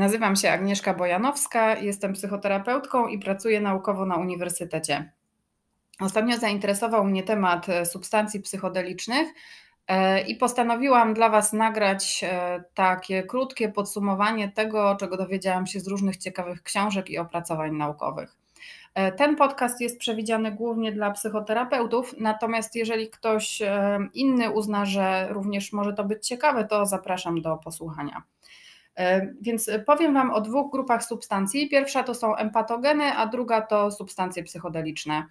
Nazywam się Agnieszka Bojanowska, jestem psychoterapeutką i pracuję naukowo na uniwersytecie. Ostatnio zainteresował mnie temat e, substancji psychodelicznych e, i postanowiłam dla Was nagrać e, takie krótkie podsumowanie tego, czego dowiedziałam się z różnych ciekawych książek i opracowań naukowych. Ten podcast jest przewidziany głównie dla psychoterapeutów, natomiast jeżeli ktoś inny uzna, że również może to być ciekawe, to zapraszam do posłuchania. E, więc powiem Wam o dwóch grupach substancji. Pierwsza to są empatogeny, a druga to substancje psychodeliczne.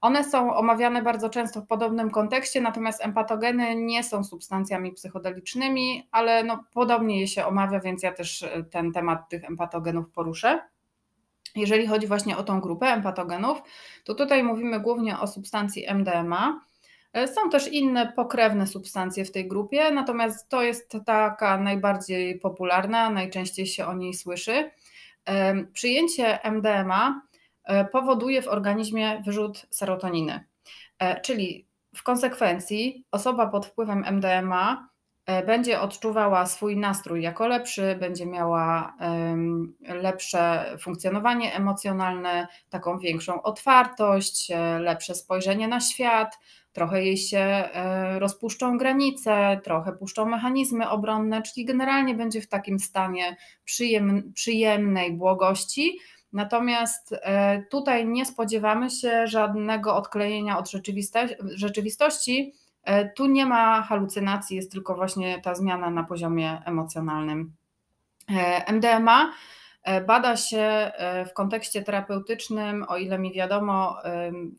One są omawiane bardzo często w podobnym kontekście, natomiast empatogeny nie są substancjami psychodelicznymi, ale no, podobnie je się omawia, więc ja też e, ten temat tych empatogenów poruszę. Jeżeli chodzi właśnie o tą grupę empatogenów, to tutaj mówimy głównie o substancji MDMA. E, są też inne pokrewne substancje w tej grupie, natomiast to jest taka najbardziej popularna, najczęściej się o niej słyszy. E, przyjęcie MDMA e, powoduje w organizmie wyrzut serotoniny, czyli w konsekwencji osoba pod wpływem MDMA będzie odczuwała swój nastrój jako lepszy, będzie miała lepsze funkcjonowanie emocjonalne, taką większą otwartość, lepsze spojrzenie na świat, trochę jej się e, rozpuszczą granice, trochę puszczą mechanizmy obronne, czyli generalnie będzie w takim stanie przyjemnej błogości. Natomiast e, tutaj nie spodziewamy się żadnego odklejenia od rzeczywistości. E, tu nie ma halucynacji, jest tylko właśnie ta zmiana na poziomie emocjonalnym. MDMA bada się w kontekście terapeutycznym, o ile mi wiadomo,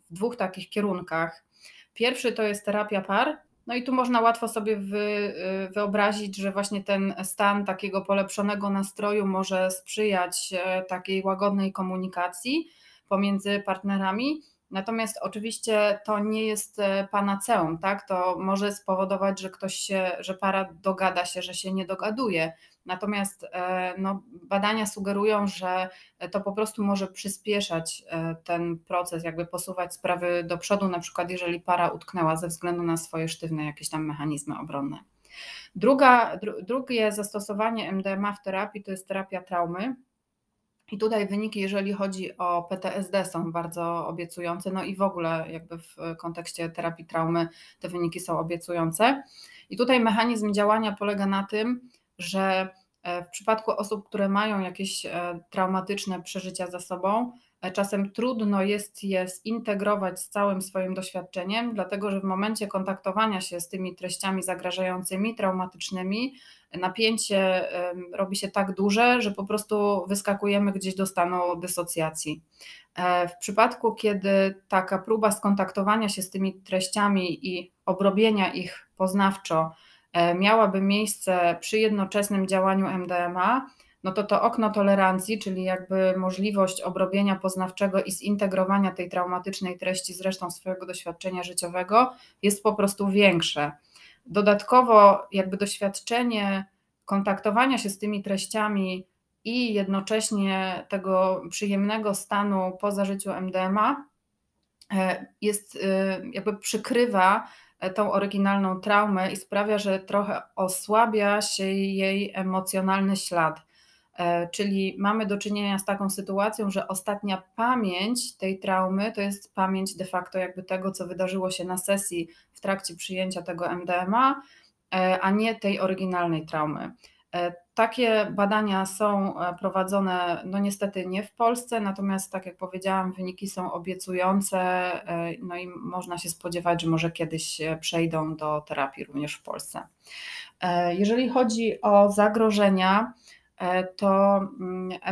w dwóch takich kierunkach. Pierwszy to jest terapia par. No i tu można łatwo sobie wy, wyobrazić, że właśnie ten stan takiego polepszonego nastroju może sprzyjać e, takiej łagodnej komunikacji pomiędzy partnerami. Natomiast oczywiście to nie jest e, panaceum, tak? To może spowodować, że ktoś się, że para dogada się, że się nie dogaduje. Natomiast e, no, badania sugerują, że to po prostu może przyspieszać e, ten proces, jakby posuwać sprawy do przodu, na przykład jeżeli para utknęła ze względu na swoje sztywne jakieś tam mechanizmy obronne. Druga, dru, drugie zastosowanie MDMA w terapii to jest terapia traumy. I tutaj wyniki, jeżeli chodzi o PTSD, są bardzo obiecujące, no i w ogóle jakby w kontekście terapii traumy te wyniki są obiecujące. I tutaj mechanizm działania polega na tym, że e, w przypadku osób, które mają jakieś e, traumatyczne przeżycia za sobą, czasem trudno jest je zintegrować z całym swoim doświadczeniem, dlatego że w momencie kontaktowania się z tymi treściami zagrażającymi, traumatycznymi, napięcie robi się tak duże, że po prostu wyskakujemy gdzieś do stanu dysocjacji. W przypadku, kiedy taka próba skontaktowania się z tymi treściami i obrobienia ich poznawczo E, miałaby miejsce przy jednoczesnym działaniu MDMA, no to to okno tolerancji, czyli jakby możliwość obrobienia poznawczego i zintegrowania tej traumatycznej treści z resztą swojego doświadczenia życiowego jest po prostu większe. Dodatkowo jakby doświadczenie kontaktowania się z tymi treściami i jednocześnie tego przyjemnego stanu po zażyciu MDMA e, jest e, jakby przykrywa E, tą oryginalną traumę i sprawia, że trochę osłabia się jej emocjonalny ślad. E, czyli mamy do czynienia z taką sytuacją, że ostatnia pamięć tej traumy to jest pamięć de facto jakby tego, co wydarzyło się na sesji w trakcie przyjęcia tego MDMA, e, a nie tej oryginalnej traumy. E, takie badania są prowadzone, no niestety nie w Polsce, natomiast tak jak powiedziałam, wyniki są obiecujące, no i można się spodziewać, że może kiedyś przejdą do terapii również w Polsce. Jeżeli chodzi o zagrożenia, to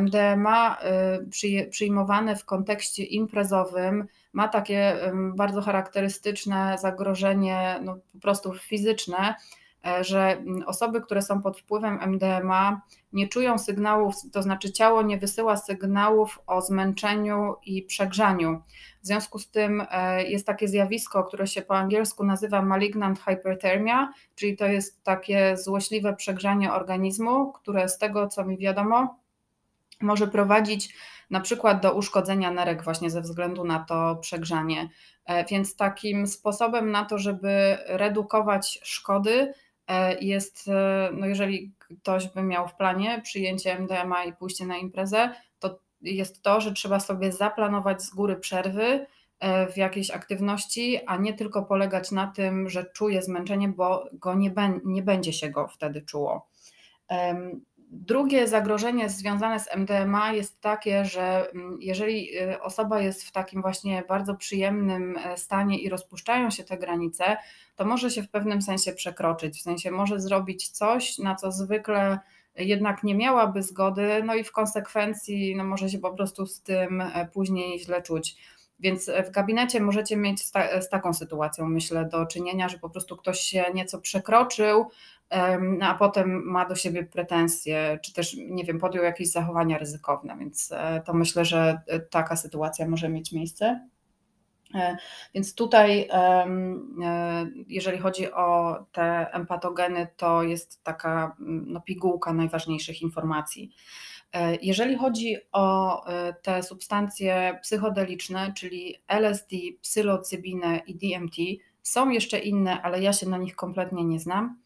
MDMA mm, przyjmowane w kontekście imprezowym ma takie bardzo charakterystyczne zagrożenie, no po prostu fizyczne, E, że mm, osoby, które są pod wpływem MDMA, nie czują sygnałów, to znaczy ciało nie wysyła sygnałów o zmęczeniu i przegrzaniu. W związku z tym e, jest takie zjawisko, które się po angielsku nazywa malignant hyperthermia, czyli to jest takie złośliwe przegrzanie organizmu, które z tego co mi wiadomo, może prowadzić na przykład do uszkodzenia nerek właśnie ze względu na to przegrzanie. E, więc takim sposobem na to, żeby redukować szkody, E, jest, e, no jeżeli ktoś by miał w planie przyjęcie MDMA i pójście na imprezę, to jest to, że trzeba sobie zaplanować z góry przerwy e, w jakiejś aktywności, a nie tylko polegać na tym, że czuje zmęczenie, bo go nie, nie będzie się go wtedy czuło. Drugie zagrożenie związane z MDMA jest takie, że mm, jeżeli y, osoba jest w takim właśnie bardzo przyjemnym e, stanie i rozpuszczają się te granice, to może się w pewnym sensie przekroczyć, w sensie może zrobić coś, na co zwykle jednak nie miałaby zgody, no i w konsekwencji no może się po prostu z tym e, później źle czuć. Więc w gabinecie możecie mieć z, ta, z, taką sytuacją, myślę, do czynienia, że po prostu ktoś się nieco przekroczył, no a potem ma do siebie pretensje, czy też, nie wiem, podjął jakieś zachowania ryzykowne, więc e, to myślę, że e, taka sytuacja może mieć miejsce. E, więc tutaj, jeżeli chodzi o te empatogeny, to jest taka no, pigułka najważniejszych informacji. Jeżeli chodzi o te substancje psychodeliczne, czyli LSD, psylocybinę i DMT, są jeszcze inne, ale ja się na nich kompletnie nie znam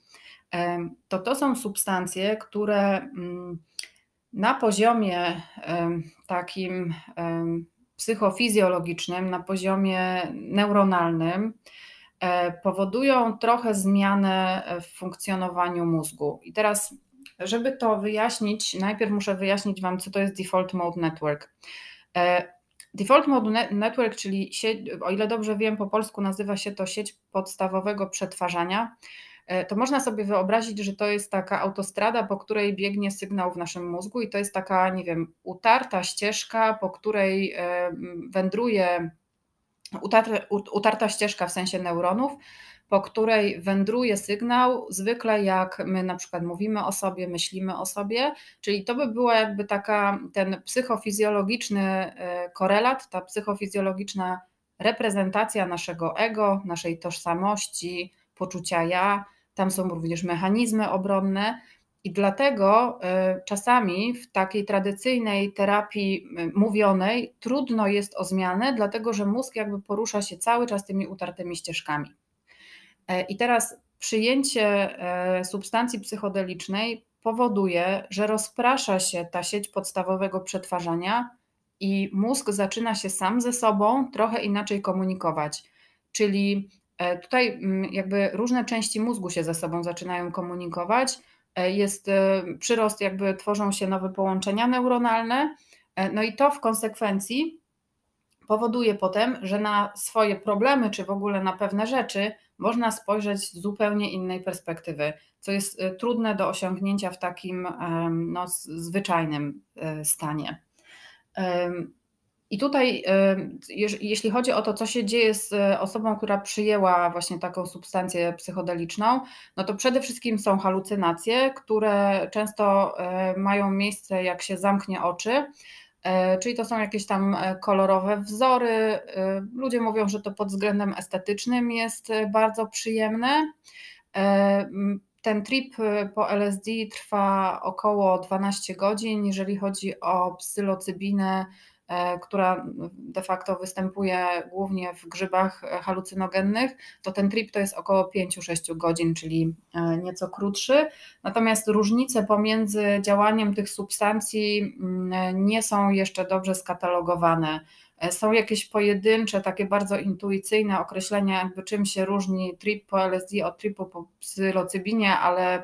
to to są substancje, które mm, na poziomie takim psychofizjologicznym, na poziomie neuronalnym e, powodują trochę zmianę w funkcjonowaniu mózgu. I teraz, żeby to wyjaśnić, najpierw muszę wyjaśnić Wam, co to jest Default Mode Network. E, Default Mode Network, czyli sieć, o ile dobrze wiem, po polsku nazywa się to sieć podstawowego przetwarzania. E, to można sobie wyobrazić, że to jest taka autostrada, po której biegnie sygnał w naszym mózgu i to jest taka, nie wiem, utarta ścieżka, po której e, wędruje, utarta, ścieżka w sensie neuronów, po której wędruje sygnał, zwykle jak my na przykład mówimy o sobie, myślimy o sobie, czyli to by była jakby taka ten psychofizjologiczny e, korelat, ta psychofizjologiczna reprezentacja naszego ego, naszej tożsamości, poczucia ja, tam są również mechanizmy obronne. I dlatego y, czasami w takiej tradycyjnej terapii mówionej trudno jest o zmianę, dlatego że mózg jakby porusza się cały czas tymi utartymi ścieżkami. E, I teraz przyjęcie e, substancji psychodelicznej powoduje, że rozprasza się ta sieć podstawowego przetwarzania i mózg zaczyna się sam ze sobą trochę inaczej komunikować. Czyli E, tutaj mm, jakby różne części mózgu się ze sobą zaczynają komunikować. E, jest e, przyrost, jakby tworzą się nowe połączenia neuronalne, no i to w konsekwencji powoduje potem, że na swoje problemy, czy w ogóle na pewne rzeczy można spojrzeć z zupełnie innej perspektywy, co jest trudne do osiągnięcia w takim no, zwyczajnym stanie. I tutaj, jeśli chodzi o to, co się dzieje z e, osobą, która przyjęła właśnie taką substancję psychodeliczną, no to przede wszystkim są halucynacje, które często e, mają miejsce, jak się zamknie oczy. Czyli to są jakieś tam kolorowe wzory. Ludzie mówią, że to pod względem estetycznym jest bardzo przyjemne. Ten trip po LSD trwa około 12 godzin. Jeżeli chodzi o psylocybinę, która de facto występuje głównie w grzybach halucynogennych, to ten trip to jest około 5-6 godzin, czyli e, nieco krótszy. Natomiast różnice pomiędzy działaniem tych substancji mm, nie są jeszcze dobrze skatalogowane. E, są jakieś pojedyncze, takie bardzo intuicyjne określenia, jakby czym się różni trip po LSD od tripu po psylocybinie, ale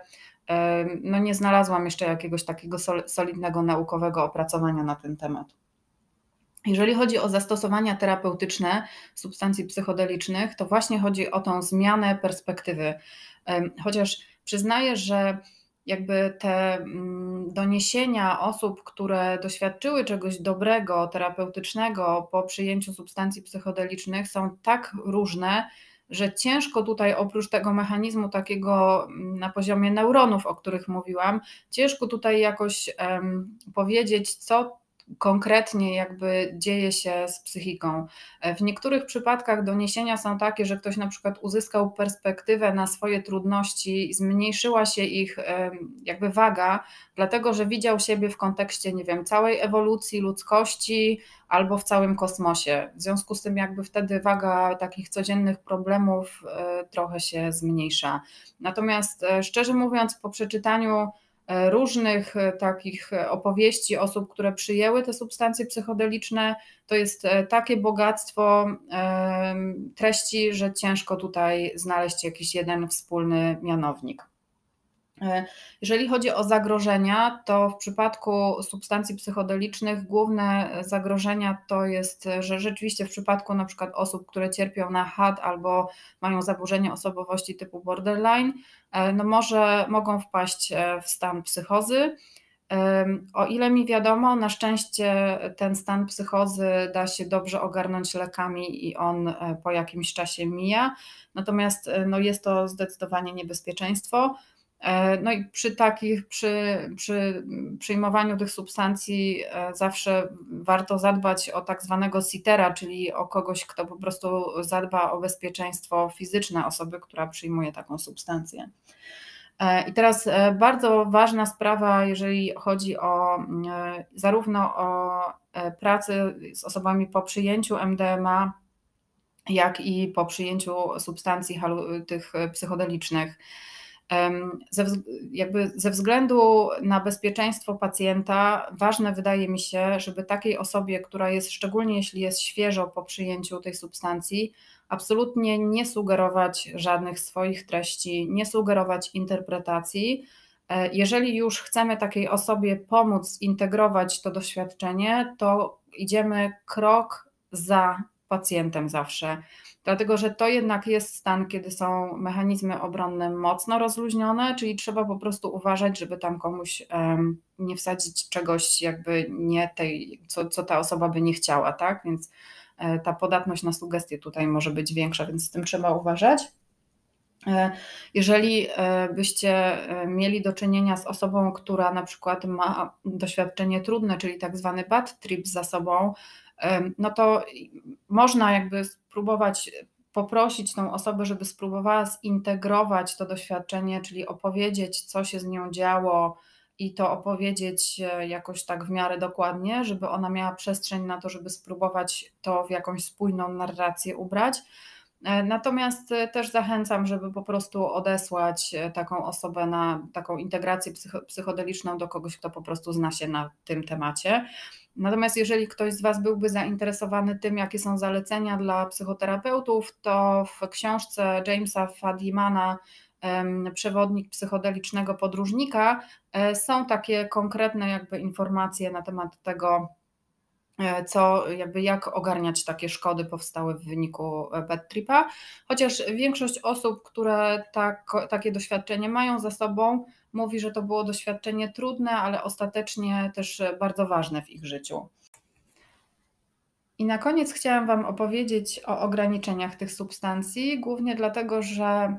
no nie znalazłam jeszcze jakiegoś takiego solidnego naukowego opracowania na ten temat. Jeżeli chodzi o zastosowania terapeutyczne substancji psychodelicznych, to właśnie chodzi o tą zmianę perspektywy. Chociaż przyznaję, że jakby te mm, doniesienia osób, które doświadczyły czegoś dobrego, terapeutycznego po przyjęciu substancji psychodelicznych są tak różne, że ciężko tutaj oprócz tego mechanizmu takiego mm, na poziomie neuronów, o których mówiłam, ciężko tutaj jakoś um, powiedzieć, co konkretnie jakby dzieje się z psychiką. W niektórych przypadkach doniesienia są takie, że ktoś na przykład uzyskał perspektywę na swoje trudności, zmniejszyła się ich jakby waga, dlatego że widział siebie w kontekście, nie wiem, całej ewolucji ludzkości albo w całym kosmosie. W związku z tym jakby wtedy waga takich codziennych problemów e, trochę się zmniejsza. Natomiast e, szczerze mówiąc, po przeczytaniu różnych takich opowieści osób, które przyjęły te substancje psychodeliczne. To jest takie bogactwo treści, że ciężko tutaj znaleźć jakiś jeden wspólny mianownik. E, jeżeli chodzi o zagrożenia, to w przypadku substancji psychodelicznych główne zagrożenia to jest, że rzeczywiście w przypadku na przykład osób, które cierpią na HAD albo mają zaburzenie osobowości typu borderline, e, no może mogą wpaść e, w stan psychozy. O ile mi wiadomo, na szczęście ten stan psychozy da się dobrze ogarnąć lekami i on po jakimś czasie mija. Natomiast no jest to zdecydowanie niebezpieczeństwo. E, no i przy takich, przy, przy przyjmowaniu tych substancji e, zawsze warto zadbać o tak zwanego sitera, czyli o kogoś, kto po prostu zadba o bezpieczeństwo fizyczne osoby, która przyjmuje taką substancję. E, I teraz bardzo ważna sprawa, jeżeli chodzi o zarówno o pracę z osobami po przyjęciu MDMA, jak i po przyjęciu substancji tych psychodelicznych ze, jakby ze względu na bezpieczeństwo pacjenta, ważne wydaje mi się, żeby takiej osobie, która jest, szczególnie jeśli jest świeżo po przyjęciu tej substancji, absolutnie nie sugerować żadnych swoich treści, nie sugerować interpretacji. E, jeżeli już chcemy takiej osobie pomóc zintegrować to doświadczenie, to idziemy krok za pacjentem zawsze dlatego że to jednak jest stan, kiedy są mechanizmy obronne mocno rozluźnione, czyli trzeba po prostu uważać, żeby tam komuś nie wsadzić czegoś jakby nie tej, co, co ta osoba by nie chciała, tak? Więc e, ta podatność na sugestie tutaj może być większa, więc z tym trzeba uważać. E, jeżeli e, byście mieli do czynienia z osobą, która na przykład ma doświadczenie trudne, czyli tak zwany bad trip za sobą, no to można jakby spróbować poprosić tą osobę, żeby spróbowała zintegrować to doświadczenie, czyli opowiedzieć, co się z nią działo i to opowiedzieć e, jakoś tak w miarę dokładnie, żeby ona miała przestrzeń na to, żeby spróbować to w jakąś spójną narrację ubrać. E, natomiast e, też zachęcam, żeby po prostu odesłać taką osobę na taką integrację psychodeliczną do kogoś, kto po prostu zna się na tym temacie. Natomiast jeżeli ktoś z Was byłby zainteresowany tym, jakie są zalecenia dla psychoterapeutów, to w książce Jamesa Fadimana Przewodnik psychodelicznego podróżnika e, są takie konkretne jakby informacje na temat tego, e, co, jakby jak ogarniać takie szkody powstałe w wyniku bad tripa. Chociaż większość osób, które tak, takie doświadczenie mają za sobą, mówi, że to było doświadczenie trudne, ale ostatecznie też bardzo ważne w ich życiu. I na koniec chciałam Wam opowiedzieć o ograniczeniach tych substancji, głównie dlatego, że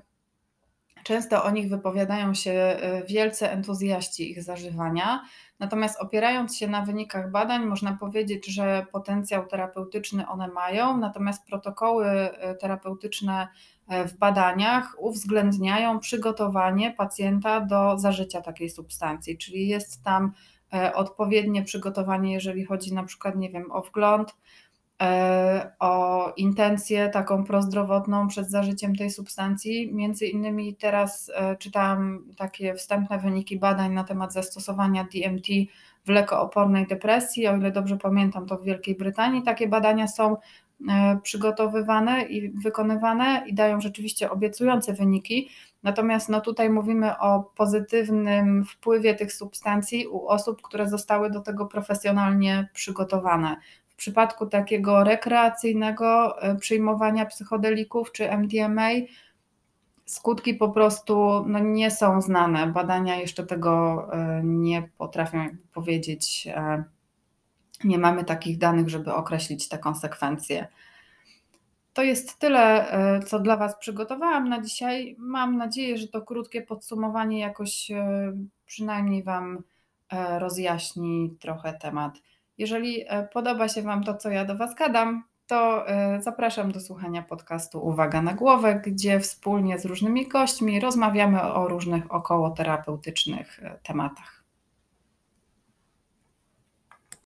często o nich wypowiadają się e, wielcy entuzjaści ich zażywania. Natomiast opierając się na wynikach badań, można powiedzieć, że potencjał terapeutyczny one mają, natomiast protokoły e, terapeutyczne E, w badaniach uwzględniają przygotowanie pacjenta do zażycia takiej substancji, czyli jest tam odpowiednie przygotowanie, jeżeli chodzi na przykład, nie wiem, o wgląd, o intencję taką prozdrowotną przed zażyciem tej substancji. Między innymi teraz czytałam takie wstępne wyniki badań na temat zastosowania DMT w lekoopornej depresji. O ile dobrze pamiętam, to w Wielkiej Brytanii takie badania są E, przygotowywane i wykonywane i dają rzeczywiście obiecujące wyniki. Natomiast no tutaj mówimy o pozytywnym wpływie tych substancji u osób, które zostały do tego profesjonalnie przygotowane. W przypadku takiego rekreacyjnego e, przyjmowania psychodelików czy MDMA, skutki po prostu no, nie są znane. Badania jeszcze tego e, nie potrafią powiedzieć nie mamy takich danych, żeby określić te konsekwencje. To jest tyle, e, co dla Was przygotowałam na dzisiaj. Mam nadzieję, że to krótkie podsumowanie jakoś e, przynajmniej Wam e, rozjaśni trochę temat. Jeżeli podoba się Wam to, co ja do Was gadam, to zapraszam do słuchania podcastu Uwaga na głowę, gdzie wspólnie z różnymi gośćmi rozmawiamy o różnych okołoterapeutycznych tematach.